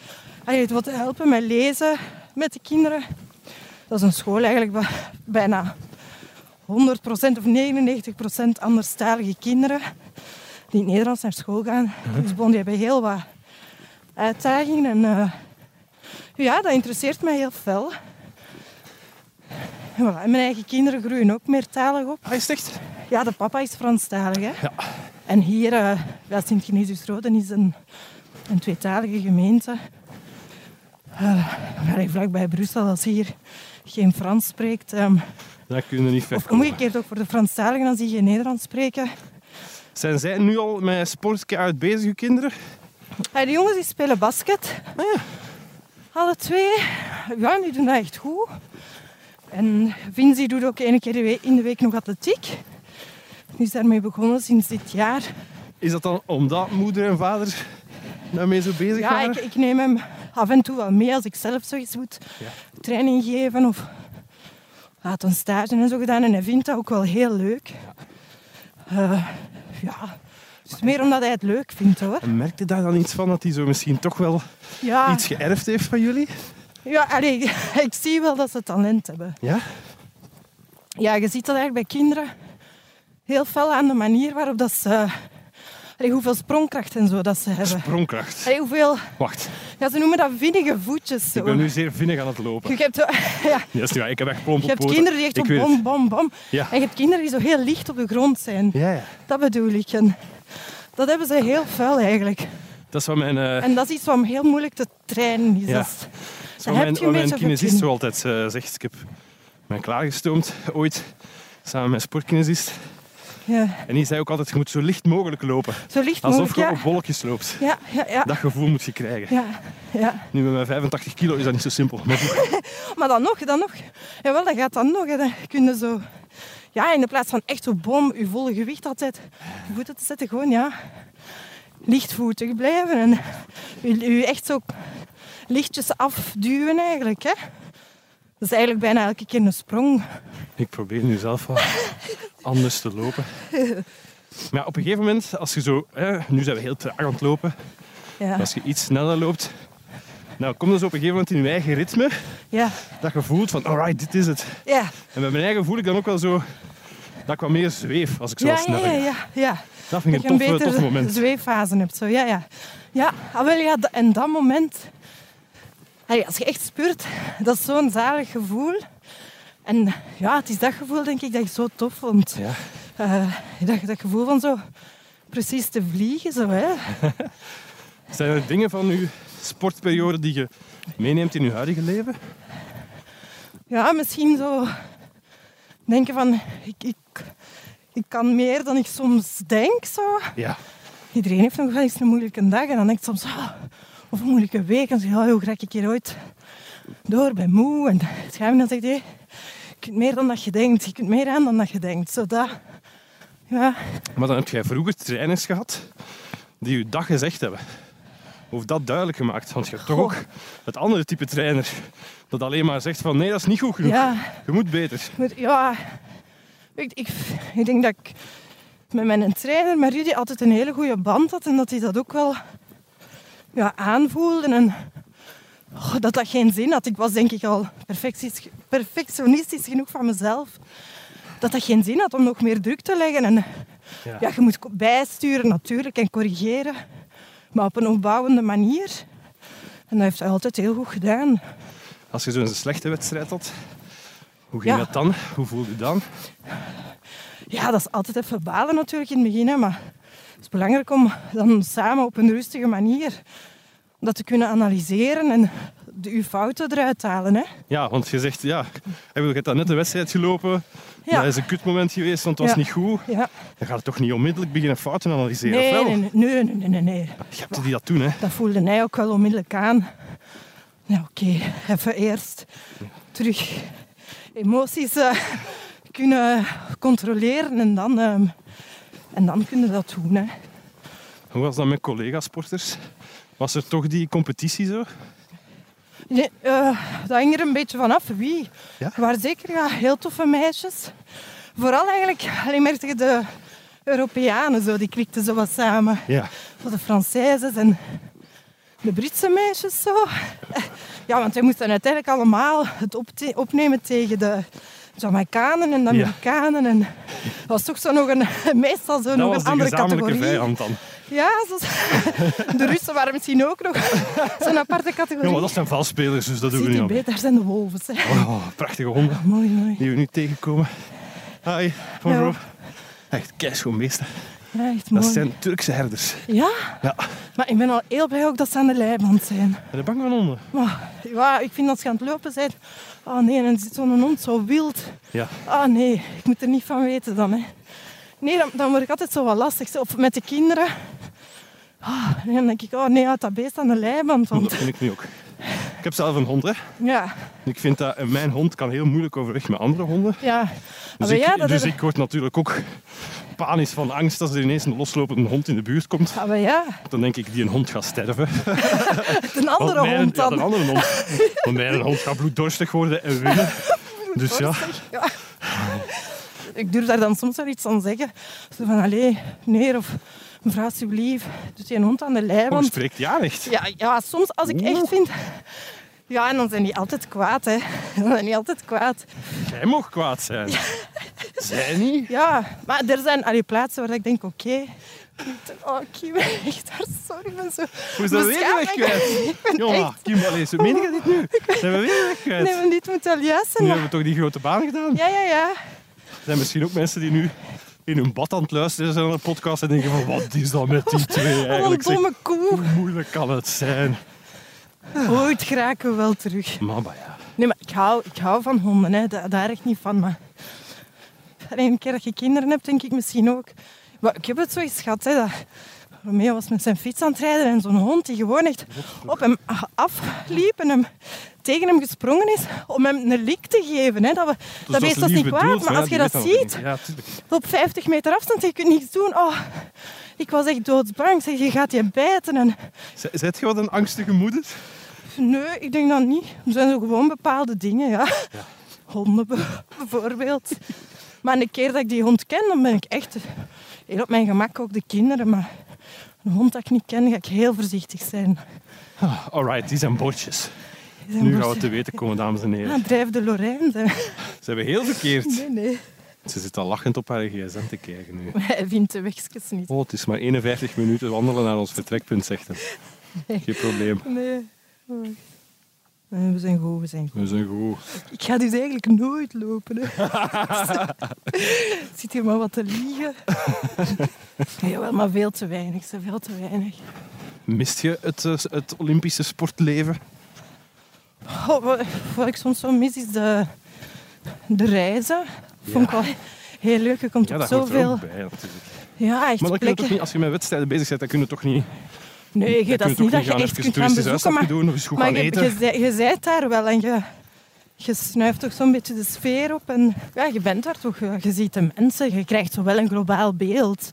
allee, wat te helpen met lezen met de kinderen. Dat is een school eigenlijk bijna 100% of 99% anderstalige kinderen die in het Nederlands naar school gaan. Dus bon, die hebben heel wat uitdagingen. En eh, ja, dat interesseert mij heel fel. En voilà, en mijn eigen kinderen groeien ook meertalig op. Ah, is echt? Ja, de papa is Franstalig. Hè? Ja. En hier, eh ja, Sint-Genesius-Roden is een, een tweetalige gemeente. Waar vlakbij Brussel, als hier geen Frans spreekt. ehm, Dat kunnen niet of verkopen. omgekeerd ook voor de Franstaligen, als die geen Nederlands spreken. Zijn zij nu al met sportje uit bezig, uw kinderen? Ja, die jongens die spelen basket. Alle twee. Ja, die doen dat echt goed. En Vinci doet ook één keer de in de week nog atletiek. Die is daarmee begonnen sinds dit jaar. Is dat dan omdat moeder en vader daarmee zo bezig Ja, waren? ik, ik neem hem af en toe wel mee als ik zelf zoiets moet Ja. training geven of had een stage en zo gedaan. En hij vindt dat ook wel heel leuk. Eh, ja, het is meer omdat hij het leuk vindt hoor. En merkte daar dan iets van dat hij zo misschien toch wel Ja, iets geërfd heeft van jullie? ja allee, *laughs* ik zie wel dat ze talent hebben. Ja? Ja, je ziet dat eigenlijk bij kinderen heel fel aan de manier waarop dat ze... allee, hoeveel sprongkracht en zo dat ze hebben. Sprongkracht. Allee, hoeveel... Wacht, Ja, ze noemen dat vinnige voetjes. Zo. ik ben nu zeer vinnig aan het lopen. Je hebt, *laughs* ja, Ja. Ik heb echt je hebt kinderen die echt op bom, bom, bom. Ja. En je hebt kinderen die zo heel licht op de grond zijn. Ja, ja. Dat bedoel ik. En dat hebben ze heel fel eigenlijk. Dat is wat mijn, eh, En dat is iets wat heel moeilijk te trainen is. Ja. Dat is- wat mijn, wat mijn kinesist zo altijd eh, zegt. Ik heb mij klaargestoomd ooit samen met sportkinesist. Ja. En die zei ook altijd, je moet zo licht mogelijk lopen. Zo licht Alsof mogelijk, je ja. op bolletjes loopt. Ja, ja, ja. Dat gevoel moet je krijgen. Ja, ja. Nu met mijn 85 kilo is dat niet zo simpel. *laughs* Maar dan nog, dan nog. Jawel, dat gaat dan nog. hè. Dan je zo... Ja, in de plaats van echt zo bom, je volle gewicht altijd je voeten te zetten, gewoon ja, lichtvoetig blijven. En je, je echt zo lichtjes afduwen eigenlijk. Hè. Dat is eigenlijk bijna elke keer een sprong. Ik probeer nu zelf wel anders te lopen. Maar ja, op een gegeven moment, als je zo... Hè, nu zijn we heel traag aan het lopen. Ja, Als je iets sneller loopt... Nou, kom dus op een gegeven moment in je eigen ritme. ja, Dat je voelt van, alright, dit is het. ja. En bij mijn eigen voel ik dan ook wel zo... Dat ik wat meer zweef als ik zo Ja, sneller ja, ja, ja. Dat vind ik Dat een je een betere moment. zweeffase hebt. Zo. Ja, ja. Ja, ah, wel, ja, en dat moment... Allee, als je echt spurt, dat is zo'n zalig gevoel. En ja, het is dat gevoel, denk ik, dat ik zo tof vond. Ja. Eh, dat, dat gevoel van zo precies te vliegen. Zo, hè. *laughs* Zijn er dingen van uw sportperiode die je meeneemt in uw huidige leven? Ja, misschien zo denken van... Ik, ik, ik kan meer dan ik soms denk. Zo. Ja. Iedereen heeft nog wel eens een moeilijke dag. En dan denk ik soms, ah, of een moeilijke week. En zeg je, oh, hoe raak ik hier ooit door? Ben moe. En het schuim dan zegt hij, je kunt meer dan dat je denkt. Je kunt meer aan dan dat je denkt. Zo dat. Ja, Maar dan heb jij vroeger trainers gehad die je dat gezegd hebben. Of dat duidelijk gemaakt. Want je hebt toch ook het andere type trainer dat alleen maar zegt van nee, dat is niet goed genoeg. ja, Je moet beter. ja. Ik, ik, ik denk dat ik met mijn trainer, met Rudy, altijd een hele goede band had. En dat hij dat ook wel ja, aanvoelde. En oh, dat dat geen zin had. Ik was denk ik al perfectionistisch, perfectionistisch genoeg van mezelf. Dat dat geen zin had om nog meer druk te leggen. En Ja. ja, je moet bijsturen natuurlijk en corrigeren. Maar op een opbouwende manier. En dat heeft hij altijd heel goed gedaan. Als je zo'n slechte wedstrijd had, hoe ging Ja. dat dan? Hoe voelde je dan? Ja, dat is altijd even balen natuurlijk in het begin. Hè, maar het is belangrijk om dan samen op een rustige manier dat te kunnen analyseren en de, uw fouten eruit te halen. Hè. Ja, want je zegt, ja, je hebt net de wedstrijd gelopen. Ja. Dat is een kutmoment geweest, want het was Ja. niet goed. Ja. Dan gaat het toch niet onmiddellijk beginnen fouten analyseren, Nee, of wel? nee, nee, nee, nee, nee, nee. Je hebt die dat doen, hè. Dat voelde hij ook wel onmiddellijk aan. Nou, oké, even eerst terug emoties eh, kunnen controleren en dan, ehm, en dan kunnen dat doen. Hè. Hoe was dat met collega-sporters? Was er toch die competitie zo? Nee, eh, dat hing er een beetje vanaf wie. Ja? Waren zeker ja, heel toffe meisjes. Vooral eigenlijk, alleen merkte je de Europeanen, zo, die klikten zo wat samen. Ja. Zo de Françaises en de Britse meisjes zo. Ja, want wij moesten uiteindelijk allemaal het opnemen tegen de Jamaicanen en Amerikanen. En dat was toch zo nog een, *laughs* meestal zo Dat nog was een de andere categorie. vijand dan. Ja, zo, *laughs* de Russen waren misschien ook nog *laughs* zo'n aparte categorie. Ja, maar dat zijn valspelers, dus dat doen we niet beter, daar zijn de wolven. Hè. Oh, prachtige honden Mooi, mooi. die we nu tegenkomen. Hi, bonjour. Ja. Echt keischoon beesten. Ja, echt Dat zijn Turkse herders. Ja? Ja. Maar ik ben al heel blij ook dat ze aan de leiband zijn. Ben je bang van honden? Maar ja, ik vind dat ze aan het lopen zijn. Oh nee, en dan zit zo'n hond zo wild. Ja. Ah nee, ik moet er niet van weten dan. Hè. Nee, dan, dan word ik altijd zo wat lastig. Of met de kinderen. Ah, en dan denk ik, oh nee, dat beest aan de leiband. Want Dat vind ik nu ook. Ik heb zelf een hond, hè. ja, Ik vind dat mijn hond kan heel moeilijk overweg met andere honden. ja. Dus, Maar ik, ja, dat dus ik word natuurlijk ook panisch van angst als er ineens een loslopende hond in de buurt komt. Ah, maar ja, Dan denk ik, die een hond gaat sterven. *laughs* een andere Want mijn- hond Ja, dan. een andere hond. *laughs* Want mijn hond gaat bloeddorstig worden en winnen. Dus ja, Ja. Ik durf daar dan soms wel iets aan zeggen. Zo van, allee, meneer of mevrouw, alsjeblieft, doet die een hond aan de hoe leiband. spreekt ja echt? Ja, ja, soms als ik echt vind... Ja, en dan zijn die altijd kwaad, hè. *laughs* Dan zijn die altijd kwaad. Jij mag kwaad zijn. *laughs* Zij niet? Ja, maar er zijn allee, plaatsen waar ik denk, oké... Oh, Kim, echt waar, sorry, ik ben zo... Hoe is dat weer weg kwijt? *laughs* Jongen, echt- Kim, allee, zo meen je dit nu? Zijn we weer weg kwijt? Nee, maar dit moet wel juist zijn. Nu hebben we toch die grote baan gedaan? Ja, ja, ja. Er zijn misschien ook mensen die nu in hun bad aan het luisteren zijn naar de podcast en denken van wat is dat met die twee Wat een eigenlijk? domme koe. Hoe moeilijk kan het zijn? Ooit geraken we wel terug. Maar, maar ja. Nee, maar ik hou, ik hou van honden, hè. Da- daar echt niet van. Maar een keer dat je kinderen hebt, denk ik misschien ook. Maar ik heb het zo eens gehad, hè, dat Romeo was met zijn fiets aan het rijden en zo'n hond die gewoon echt op hem afliep en hem tegen hem gesprongen is om hem een lik te geven. Hè. Dat, we, Dus dat beest was lief niet bedoeld, kwaad, maar ja, als je dat ziet. Ja, op 50 meter afstand, je kunt niets doen. Oh, ik was echt doodsbang. Zeg, je gaat je bijten. En, Z- Zijt je wat een angstige moeder? Nee, ik denk dat niet. Er zijn zo gewoon bepaalde dingen, ja. Honden be- bijvoorbeeld. Maar een keer dat ik die hond ken, dan ben ik echt heel op mijn gemak, ook de kinderen. Maar een hond dat ik niet ken, ga ik heel voorzichtig zijn. Ah, Alright, die zijn. Die zijn Nu gaan we te weten komen, dames en heren. Ah, drijf de Lorijn. Ze Ze hebben heel verkeerd. Nee, nee. Ze zit al lachend op haar gsm te kijken nu. *laughs* Hij vindt de wegjes niet. Oh, het is maar 51 minuten wandelen naar ons vertrekpunt, zegt hij. Geen probleem. Nee. Nee, we zijn goed, we zijn goed. We zijn goed. Ik ga dus eigenlijk nooit lopen. Hè. *laughs* Zit hier maar wat te liegen. *laughs* Jawel, maar veel te weinig. ze, Veel te weinig. Mist je het, eh, het Olympische sportleven? Oh, wat, wat ik soms zo mis is de, de reizen. Vond ik wel heel leuk. Je komt Ja, op zoveel... bij. Ja, echt Maar dan kun je toch niet, als je met wedstrijden bezig bent, dan kun je toch niet... Nee, je, dat is niet dat je echt kunt gaan bezoeken. Maar, doen of eens goed maar gaan je, eten. je, je zijt daar wel en je, je snuift toch zo'n beetje de sfeer op. En ja, je bent daar toch. eh, Je ziet de mensen, je krijgt zo wel een globaal beeld.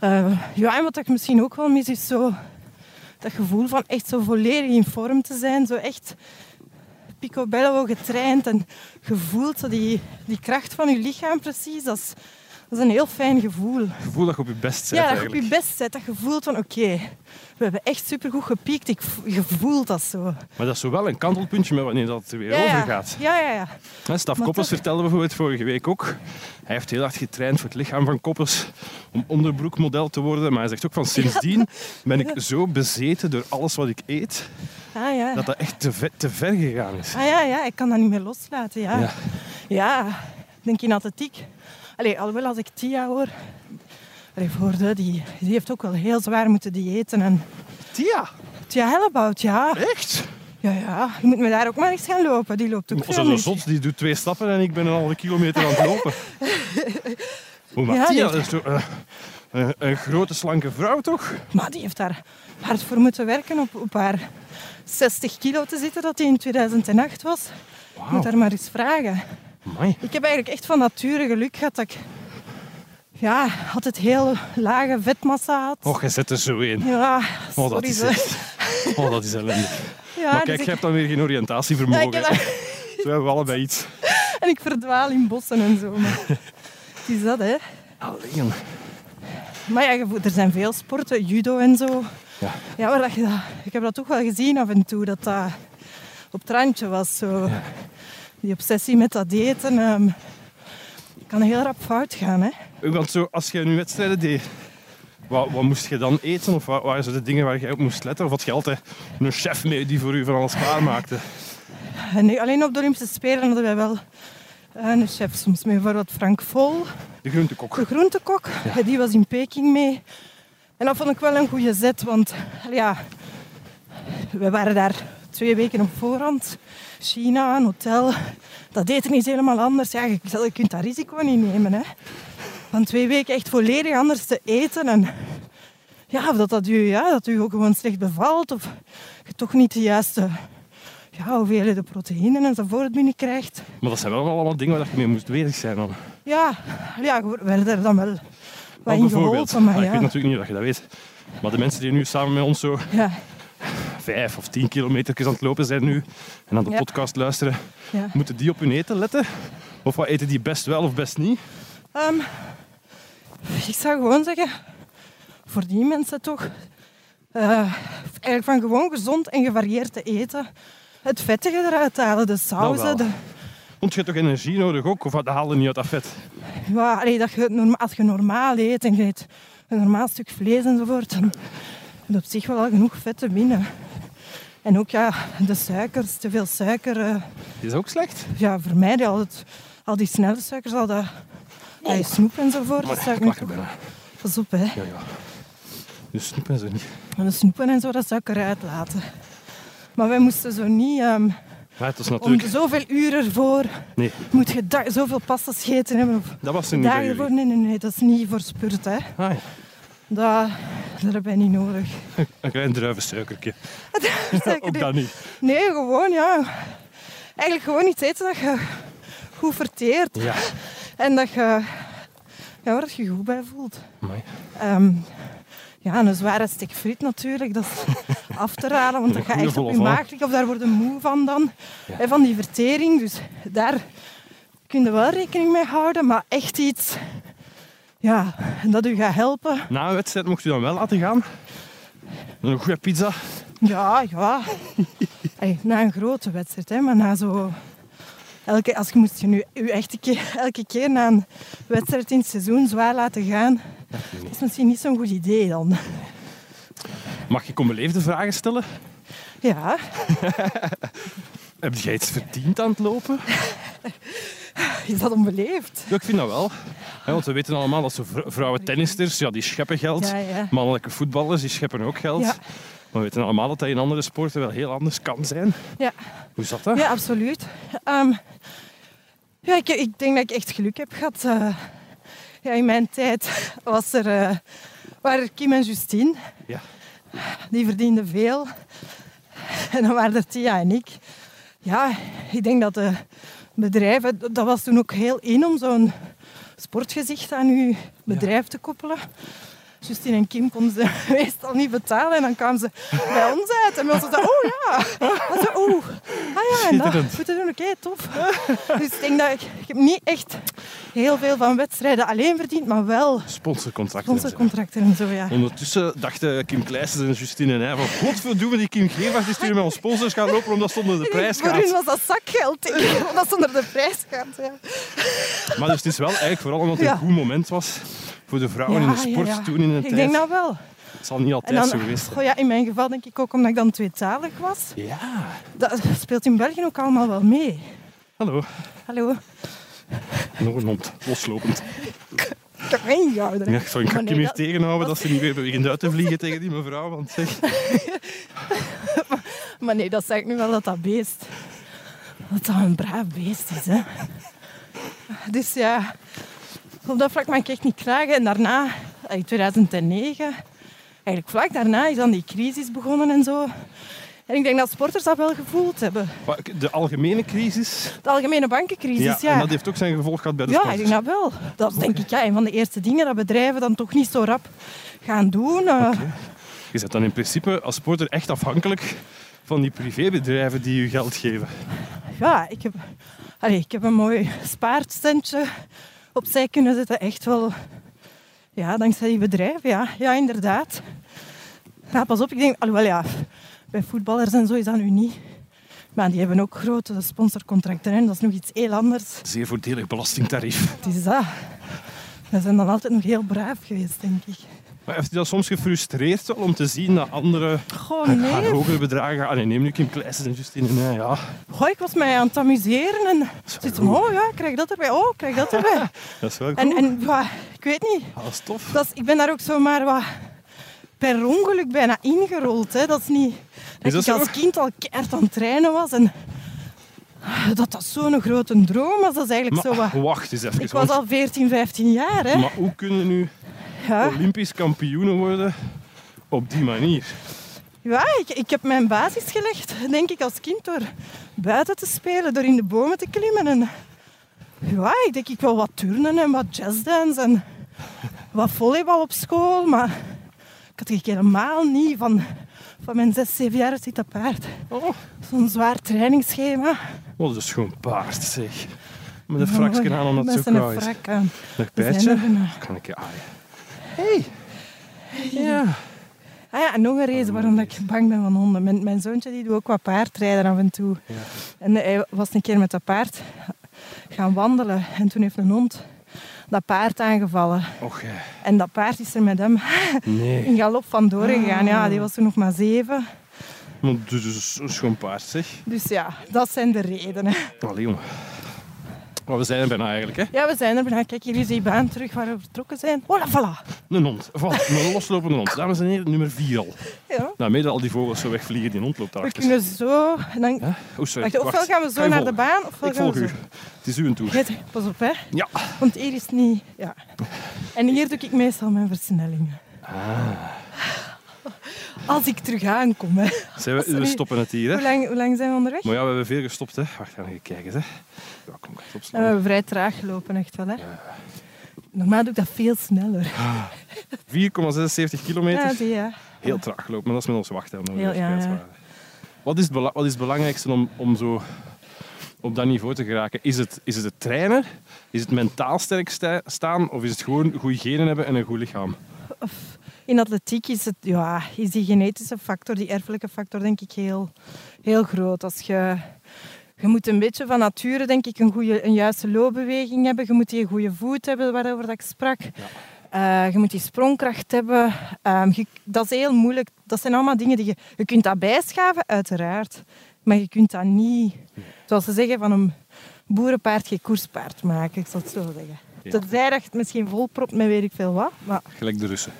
Ja, ja en wat ik misschien ook wel mis is zo... Dat gevoel van echt zo volledig in vorm te zijn. Zo echt picobello getraind en gevoeld. Die, die kracht van je lichaam precies. Dat is, dat is een heel fijn gevoel. Het gevoel dat je op je best bent Ja, dat je op je best zet. Dat je voelt van oké, we hebben echt supergoed gepiekt. Ik, vo- je voelt dat zo. Maar dat is zo wel een kantelpuntje met wanneer dat er weer Ja, overgaat. Ja, ja, ja. Staf Maar Koppers toch- vertelde bijvoorbeeld vorige week ook. Hij heeft heel hard getraind voor het lichaam van Koppers om onderbroekmodel te worden. Maar hij zegt ook van sindsdien ben ik zo bezeten door alles wat ik eet, Ah ja. dat dat echt te ver, te ver gegaan is. Ah ja, ja, ik kan dat niet meer loslaten. Ja, Ja. ja. denk in atletiek. Allee, alhoewel als ik Tia hoor, allee, die, die heeft ook wel heel zwaar moeten diëten. En Tia, Tia Hellebout, ja. echt? Ja, ja. Je moet me daar ook maar eens gaan lopen. Die loopt ook veel zo zot, die doet twee stappen en ik ben een halve kilometer aan het lopen. *laughs* Hoe maar Ja, Tia, dat is toch, eh, een, een grote slanke vrouw toch? Maar die heeft daar hard voor moeten werken op, op haar 60 kilo te zitten dat die in 2008 was. Je moet daar maar eens vragen. Amai. Ik heb eigenlijk echt van nature geluk gehad dat ik ja, altijd heel lage vetmassa had. Och, je zet er zo in. Ja, Oh, dat is echt... Oh, dat is ellendig. *laughs* Ja, maar dus kijk, ik- je hebt dan weer geen ja, oriëntatievermogen. heb dat- Zo hebben we allebei iets. *laughs* en ik verdwaal in bossen en zo. Maar *laughs* het is dat, hè. Alleen. Maar ja, er zijn veel sporten, judo en zo. Ja. Ja, maar dat je dat, ik heb dat toch wel gezien af en toe, dat dat op het randje was. Zo. Die obsessie met dat eten. ehm, kan heel rap fout gaan. Hè? Want zo, als je nu wedstrijden deed, wat, wat moest je dan eten? Of wat waren zo de dingen waar je op moest letten? Of had je altijd een chef mee die voor u van alles klaarmaakte? Nee, alleen op de Olympische Spelen hadden wij wel eh, een chef soms mee. Bijvoorbeeld Frank Vol, De groentekok. de groentekok. Die was in Peking mee. En dat vond ik wel een goede zet, want ja, we waren daar twee weken op voorhand. China, een hotel. Dat eten is helemaal anders. Ja, je, je kunt dat risico niet nemen. Hè. Van twee weken echt volledig anders te eten. En ja, of dat, dat, u, ja, dat u ook gewoon slecht bevalt. Of je toch niet de juiste ja, hoeveelheden proteïnen enzovoort binnenkrijgt. Maar dat zijn wel allemaal dingen waar je mee moest bezig zijn dan. Ja, ja we werden er dan wel wat in bijvoorbeeld, geholpen. Maar ah, ik ja, weet natuurlijk niet of je dat weet. Maar de mensen die nu samen met ons zo ja, vijf of tien kilometer aan het lopen zijn nu en aan de Ja. podcast luisteren, ja. moeten die op hun eten letten? Of wat eten die best wel of best niet? Ehm, ik zou gewoon zeggen, voor die mensen toch, eh, eigenlijk van gewoon gezond en gevarieerd te eten. Het vettige eruit halen, de sauzen. wel. De, Want je hebt toch energie nodig ook? Of dat haal je niet uit dat vet? ja, allee, dat je, als je normaal eet en je eet een normaal stuk vlees enzovoort, dan heb je op zich wel al genoeg vet te binnen. En ook ja, de suikers, te veel suiker. eh, Is ook slecht? ja, vermijden al, het, al die snelle suikers, al dat, dat je snoep enzovoort. Maar dat zou ik niet- bijna. Pas op, hè. Ja, ja. Dus snoep en zo niet. En de snoepen en zo, dat zou ik eruit laten. Maar wij moesten zo niet... is om natuurlijk... zoveel uren ervoor Nee, moet je zoveel pasta scheten hebben. Of dat was er niet jullie. Nee, nee, nee, dat is niet voor spurt. Hè. Ah, ja. Dat, dat heb je niet nodig. Een klein druivensuikertje. *laughs* Ook dat niet. Nee, gewoon, ja. Eigenlijk gewoon iets eten dat je goed verteert. Ja. En dat je, ja, waar je je goed bij voelt. Ehm, ja, en een zware stek friet natuurlijk, dat is *laughs* af te raden, want dat gaat echt op je maag liggen of daar word je moe van dan. Ja. Hè, van die vertering, dus daar kun je wel rekening mee houden, maar echt iets ja, dat u gaat helpen. Na een wedstrijd mocht u dan wel laten gaan. Een goede pizza. Ja, ja. *laughs* Allee, na een grote wedstrijd, hè, maar na zo... Elke, als je moest je nu echt keer, *laughs* elke keer na een wedstrijd in het seizoen zwaar laten gaan, is misschien niet zo'n goed idee dan. Mag ik onbeleefde vragen stellen? Ja, *laughs* Heb jij iets verdiend aan het lopen? *laughs* is dat onbeleefd? Ja, ik vind dat wel. Hè, want we weten allemaal dat vrouwen tennisters, ja, die scheppen geld. Ja, ja. Mannelijke voetballers, die scheppen ook geld. Ja. Maar we weten allemaal dat dat in andere sporten wel heel anders kan zijn. Ja. Hoe zat dat? Ja, absoluut. Ehm, ja, ik, ik denk dat ik echt geluk heb gehad. Eh, ja, in mijn tijd was er, eh, waren er Kim en Justine. Ja. Die verdienden veel. En dan waren er Tia en ik. Ja, ik denk dat de bedrijven... Dat was toen ook heel in om zo'n sportgezicht aan uw bedrijf te koppelen. Justine en Kim konden ze *laughs* meestal niet betalen. En dan kwamen ze bij ons uit. En we zeiden, oh ja. Zo, oh. Ah ja, en dat Schitterend. moeten doen. Oké, tof. *laughs* Dus ik denk dat ik, ik heb niet echt heel veel van wedstrijden alleen verdiend, maar wel Sponsorcontracten. sponsorcontracten en zo, ja. Ondertussen dachten Kim Kleisters en Justine en hij van godverdomme die Kim Gevaert die sturen met ons sponsors gaan lopen omdat ze onder de *laughs* prijs Voor hun gaat. was dat zakgeld, denk ik, omdat ze onder de prijs gaat. Ja. Maar dus het is wel eigenlijk vooral omdat het Ja. een goed moment was voor de vrouwen in de sport ja, ja. toen in een Ik tijd. denk dat wel. Het zal niet altijd dan, zo geweest zijn. oh ja, in mijn geval denk ik ook omdat ik dan tweetalig was. Ja. Dat speelt in België ook allemaal wel mee. Hallo. Hallo, Nog een hond. Loslopend. ik heb mijn gehouden. Ja, sorry, ik ga Maar Kim nee, hier dat- tegenhouden dat ze niet weer begint uit te vliegen tegen die mevrouw. Want zeg, *laughs* Maar nee, dat zeg ik nu wel dat dat beest... Dat dat een braaf beest is, hè. Dus ja, op dat vlak mag ik echt niet klagen. En daarna, in 2009, eigenlijk vlak daarna is dan die crisis begonnen en zo. En ik denk dat sporters dat wel gevoeld hebben. de algemene crisis. De algemene bankencrisis, Ja, ja. en dat heeft ook zijn gevolg gehad bij de Ja, ik denk dat wel. Dat is denk ik ja, een van de eerste dingen dat bedrijven dan toch niet zo rap gaan doen. Eh, Je bent dan in principe als sporter echt afhankelijk van die privébedrijven die je geld geven. Ja, ik heb, allee, ik heb een mooi spaarstentje opzij kunnen zetten. Echt wel, ja, dankzij die bedrijven. Ja, ja inderdaad. Ja, pas op, ik denk, alhoewel ja, bij voetballers en zo is dat nu niet Maar die hebben ook grote sponsorcontracten. Hè. Dat is nog iets heel anders. Zeer voordelig belastingtarief. Het is dat. We zijn dan altijd nog heel braaf geweest, denk ik. Maar heeft u dat soms gefrustreerd wel, om te zien dat anderen Goh, haar nee. hogere bedragen gaan? Ah, nee, neem nu Kim Kleijsens en Justine. Nee, ja. Goh, ik was mij aan het amuseren en zit van, oh ja, krijg dat erbij, oh, krijg dat erbij. *laughs* Dat is wel En, cool. en ja, ik weet niet, Ah, dat is tof. dat is, ik ben daar ook zomaar wat per ongeluk bijna ingerold. Hè. Dat is niet dat, dat ik als kind al keihard aan het trainen was en dat dat zo'n grote droom was. Dat is eigenlijk zo wat... Maar wacht eens even. Ik was al 14, 15 jaar. Hè. Maar hoe kunnen nu Ja. Olympisch kampioenen worden op die manier? Ja, ik, ik heb mijn basis gelegd, denk ik, als kind door buiten te spelen, door in de bomen te klimmen. En ja, ik denk ik wel wat turnen en wat jazzdance en wat volleybal op school. Maar ik had ik helemaal niet van, van mijn zes, zeven jaar zit dat paard. Oh, Zo'n zwaar trainingsschema. wat een schoon paard, zeg. Met een fraksje aan omdat het zo koud is. frak aan. Nog We zijn bijtje? er bijna. Kan ik je aaien? Hey. Ja. Ah ja, en nog een reden waarom dat ik bang ben van honden. Mijn, mijn zoontje die doet ook wat paardrijden af en toe. Ja. En hij was een keer met dat paard gaan wandelen. En toen heeft een hond dat paard aangevallen. Och, jij. En dat paard is er met hem Nee. in galop vandoor gegaan. Ja, die was toen nog maar zeven. Maar dus dus een schoon paard, zeg. Dus ja, dat zijn de redenen. Allee, jongen. Maar we zijn er bijna eigenlijk, hè. Ja, we zijn er bijna. Kijk, is die baan terug waar we vertrokken zijn. Voilà, voilà. Een hond. Voilà, een loslopende hond. Dames en heren, nummer 4 al. Ja. Nou, mede al die vogels zo wegvliegen, die hond loopt We daarachter. kunnen zo... en Dan... Oh, sorry. Wacht, ofwel gaan we zo naar de baan, ofwel Ik gaan volg we u. zo. Het is uw toer. Pas op, hè. Ja. Want hier is niet... Ja. En hier doe ik meestal mijn versnellingen. Als ik terug aankom, hè. Zijn we, we stoppen het hier, Hoe hè. lang, hoe lang zijn we onderweg? Maar ja, we hebben veel gestopt, hè. Wacht, gaan we even kijken, hè. Ja, En we vrij traag gelopen, echt wel, hè. Normaal doe ik dat veel sneller. 4,76 kilometer. Ja, zie je. Heel traag gelopen, maar dat is met ons wachten. Heel- ja. Wat, is wat is het belangrijkste om, om zo op dat niveau te geraken? Is het, is het het trainen? Is het mentaal sterk sta- staan? Of is het gewoon goede genen hebben en een goed lichaam? In atletiek is, het, ja, is die genetische factor, die erfelijke factor, denk ik heel, heel groot. Als je, je moet een beetje van nature, denk ik, een, goede, een juiste loopbeweging hebben. Je moet die goede voet hebben, waarover dat ik sprak. Eh, je moet die sprongkracht hebben. Ehm, je- dat is heel moeilijk. Dat zijn allemaal dingen die je... Je kunt dat bijschaven, uiteraard. Maar je kunt dat niet, zoals ze zeggen, van een boerenpaard geen koerspaard maken. Ik zal het zo zeggen. Ja. Tenzij dat je het misschien volpropt met weet ik veel wat. Maar Gelijk de Russen.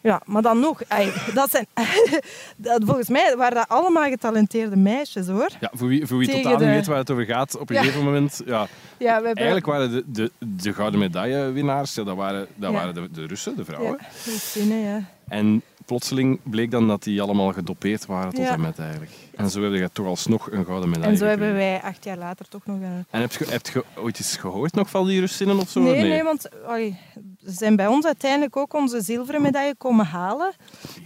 Ja, maar dan nog. ey, dat zijn, *laughs* dat, volgens mij waren dat allemaal getalenteerde meisjes, hoor. Ja, voor wie, voor wie Tegen totaal niet weet waar het over gaat, op een Ja. gegeven moment... Ja, Ja, we hebben... eigenlijk waren de, de, de gouden medaillewinnaars, ja, dat waren, dat Ja. waren de, de Russen, de vrouwen. Ja, ja. En plotseling bleek dan dat die allemaal gedopeerd waren tot en met eigenlijk. En zo heb je toch alsnog een gouden medaille En zo hebben wij acht jaar later toch nog... Een... En heb je, heb je ooit eens gehoord nog van die Russinnen of zo? Nee, nee, want allee, ze zijn bij ons uiteindelijk ook onze zilveren medaille komen halen.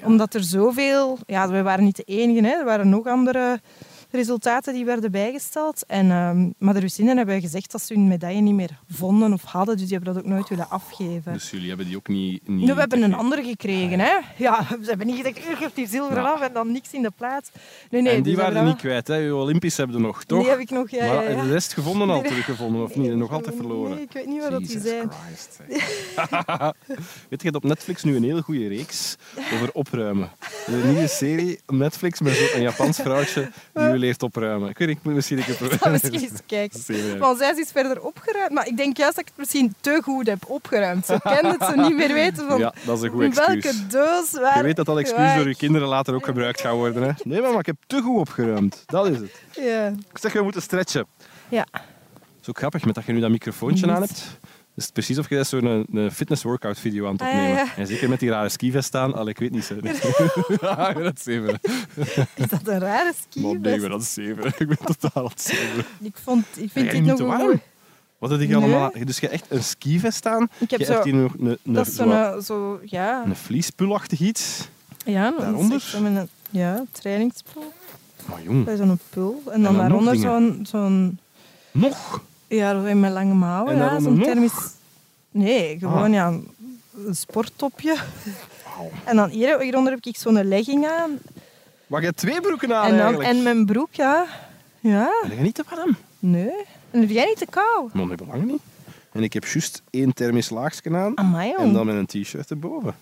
Omdat er zoveel... Ja, wij waren niet de enige, hè. er waren nog andere resultaten die werden bijgesteld. En, ehm, maar de Russinnen hebben gezegd dat ze hun medaille niet meer vonden of hadden. Dus die hebben dat ook nooit willen afgeven. Dus jullie hebben die ook niet... niet Nu, we hebben een andere gekregen. Hè? Ja, *laughs* we hebben niet gezegd, "U geeft die zilveren Ja. af en dan niks in de plaats. Nee, nee, en die dus we waren niet kwijt, hè? Uw Olympisch hebben nog, toch? Die heb ik nog, ja. maar ja, de rest gevonden al teruggevonden, of niet? Nog altijd verloren. Nee, ik weet niet waar dat die zijn. Christ. *laughs* Weet je, je hebt op Netflix nu een hele goede reeks over opruimen. Een nieuwe serie op Netflix met zo'n Japans vrouwtje die *laughs* leert opruimen. Ik weet niet, ik moet *laughs* misschien een keer Ik ga proberen. misschien eens kijken. Want zij is iets verder opgeruimd. Maar ik denk juist dat ik het misschien te goed heb opgeruimd. Ze *laughs* kent het, ze niet meer weten van Ja, dat is een goed excuus. welke doos waar... Je weet dat dat excuus door je kinderen later ook gebruikt gaat worden. Hè? Nee, maar, maar ik heb te goed opgeruimd. Dat is het. Ja. Ik zeg, we moeten stretchen. ja. Dat is ook grappig, met dat je nu dat microfoontje aan hebt. Is het precies of je zo'n een, een fitness-workout video aan het Ah, ja, opnemen. ja. En zeker met die rare skivest aan. Al, ik weet niet zo. ja, dat is zeven. *laughs* Is dat een rare ski? Maar nee, maar dat is zeven. *laughs* Ik ben totaal aan het zeven. Ik, vond, ik vind dit niet nog mooi... Wat heb je Nee. allemaal? Dus je hebt echt een skivest aan. Ik heb je zo... hebt hier nog een, een, is zo eh, Zo, ja, een vliespulachtig iets. ja dat is daaronder? echt zo met een ja, trainingspul. Maar jong, Bij zo'n pul. En dan, daaronder zo'n nog. Ja, zo met lange mouwen. En Ja, zo'n thermisch... Nee, gewoon Ah. ja, een, sporttopje. En dan hier, hieronder heb ik zo'n legging aan. Maar je hebt twee broeken aan en, dan, eigenlijk. en mijn broek, ja. Ja, Ben je niet te warm? nee. En heb jij niet te kou? Maar dat belang niet. En ik heb juist één thermisch laagje aan. Amai. En dan met een t-shirt erboven.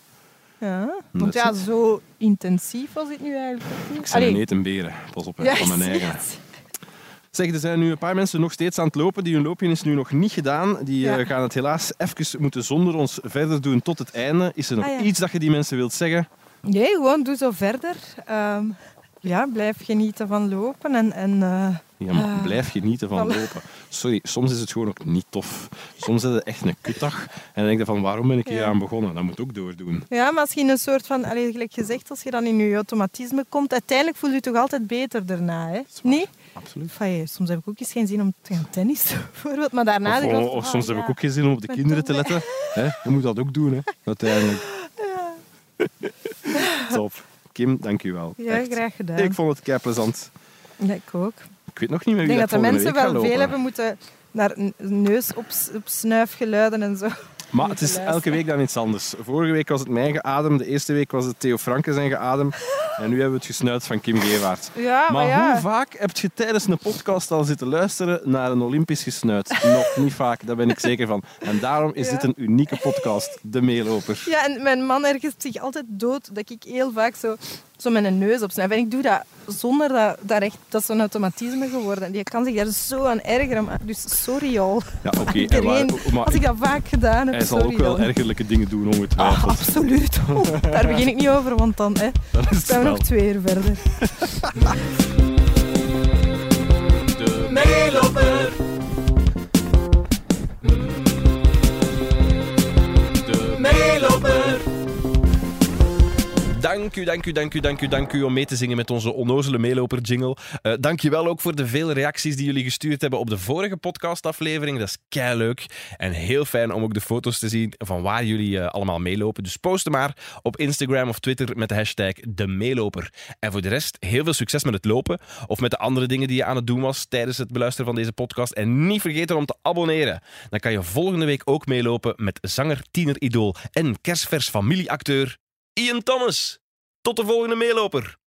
Ja, want ja, zo intensief was het nu eigenlijk niet. Ik zijn Allee, een beren. Pas op, hè, ja, van mijn *laughs* eigen. Zeg, er zijn nu een paar mensen nog steeds aan het lopen. Die hun loopje is nu nog niet gedaan. Die Ja. eh, gaan het helaas even moeten zonder ons verder doen tot het einde. Is er nog Ah, ja. iets dat je die mensen wilt zeggen? Nee, gewoon doe zo verder. Ehm, ja, blijf genieten van lopen en... en eh, Ja, maar Ah. blijf genieten van lopen. Sorry, soms is het gewoon ook niet tof. Soms is het echt een kutdag. En dan denk je van, waarom ben ik hier Ja. aan begonnen? Dat moet ook doordoen. ja, maar in een soort van... Allee, gelijk gezegd, als je dan in je automatisme komt, uiteindelijk voel je je toch altijd beter daarna, hè? Nee? Absoluut. Soms heb ik ook eens geen zin om te gaan tennissen, *laughs* bijvoorbeeld. Maar daarna... Of, ik ah, soms heb ja. ik ook geen zin om op de kinderen te letten. *laughs* Hè? Je moet dat ook doen, hè? uiteindelijk. *laughs* Top. Kim, dank u wel. Ja, Echt. graag gedaan. Ik vond het kei plezant. Ja, ik ook. Ik weet nog niet meer Ik wie denk dat de mensen wel veel hebben moeten naar neus op, op snuifgeluiden en zo. Maar het is elke week dan iets anders. Vorige week was het mijn geadem, de eerste week was het Theo Franke zijn geadem. En nu hebben we het gesnuit van Kim Gewaard. Ja, maar, Maar ja. hoe vaak heb je tijdens een podcast al zitten luisteren naar een Olympisch gesnuit? Nog niet vaak, daar ben ik zeker van. En daarom is Ja. dit een unieke podcast, De Meeloper. Ja, en mijn man ergert zich altijd dood dat ik heel vaak zo, zo met een neus opsnuif. En ik doe dat zonder dat, dat echt... Dat is zo'n automatisme geworden. En die kan zich daar zo aan ergeren. Maar, dus sorry al. Ja, oké. *laughs* Iedereen, maar als ik dat vaak gedaan heb, hij zal ook wel ergerlijke dingen doen, Ah, ongetwijfeld. absoluut. *laughs* Daar begin ik niet over, want dan hè, *laughs* Dan zijn we wel. nog twee uur verder. De meeloper. De meeloper. Dank u, dank u, dank u, dank u, dank u om mee te zingen met onze onnozele meeloper jingle. Eh dank je wel ook voor de vele reacties die jullie gestuurd hebben op de vorige podcastaflevering. Dat is kei leuk en heel fijn om ook de foto's te zien van waar jullie eh, allemaal meelopen. Dus post maar op Instagram of Twitter met de hashtag de meeloper. En voor de rest heel veel succes met het lopen of met de andere dingen die je aan het doen was tijdens het beluisteren van deze podcast. En niet vergeten om te abonneren. Dan kan je volgende week ook meelopen met zanger, tiener, idool en kerstvers familieacteur Ian Thomas. Tot de volgende meeloper.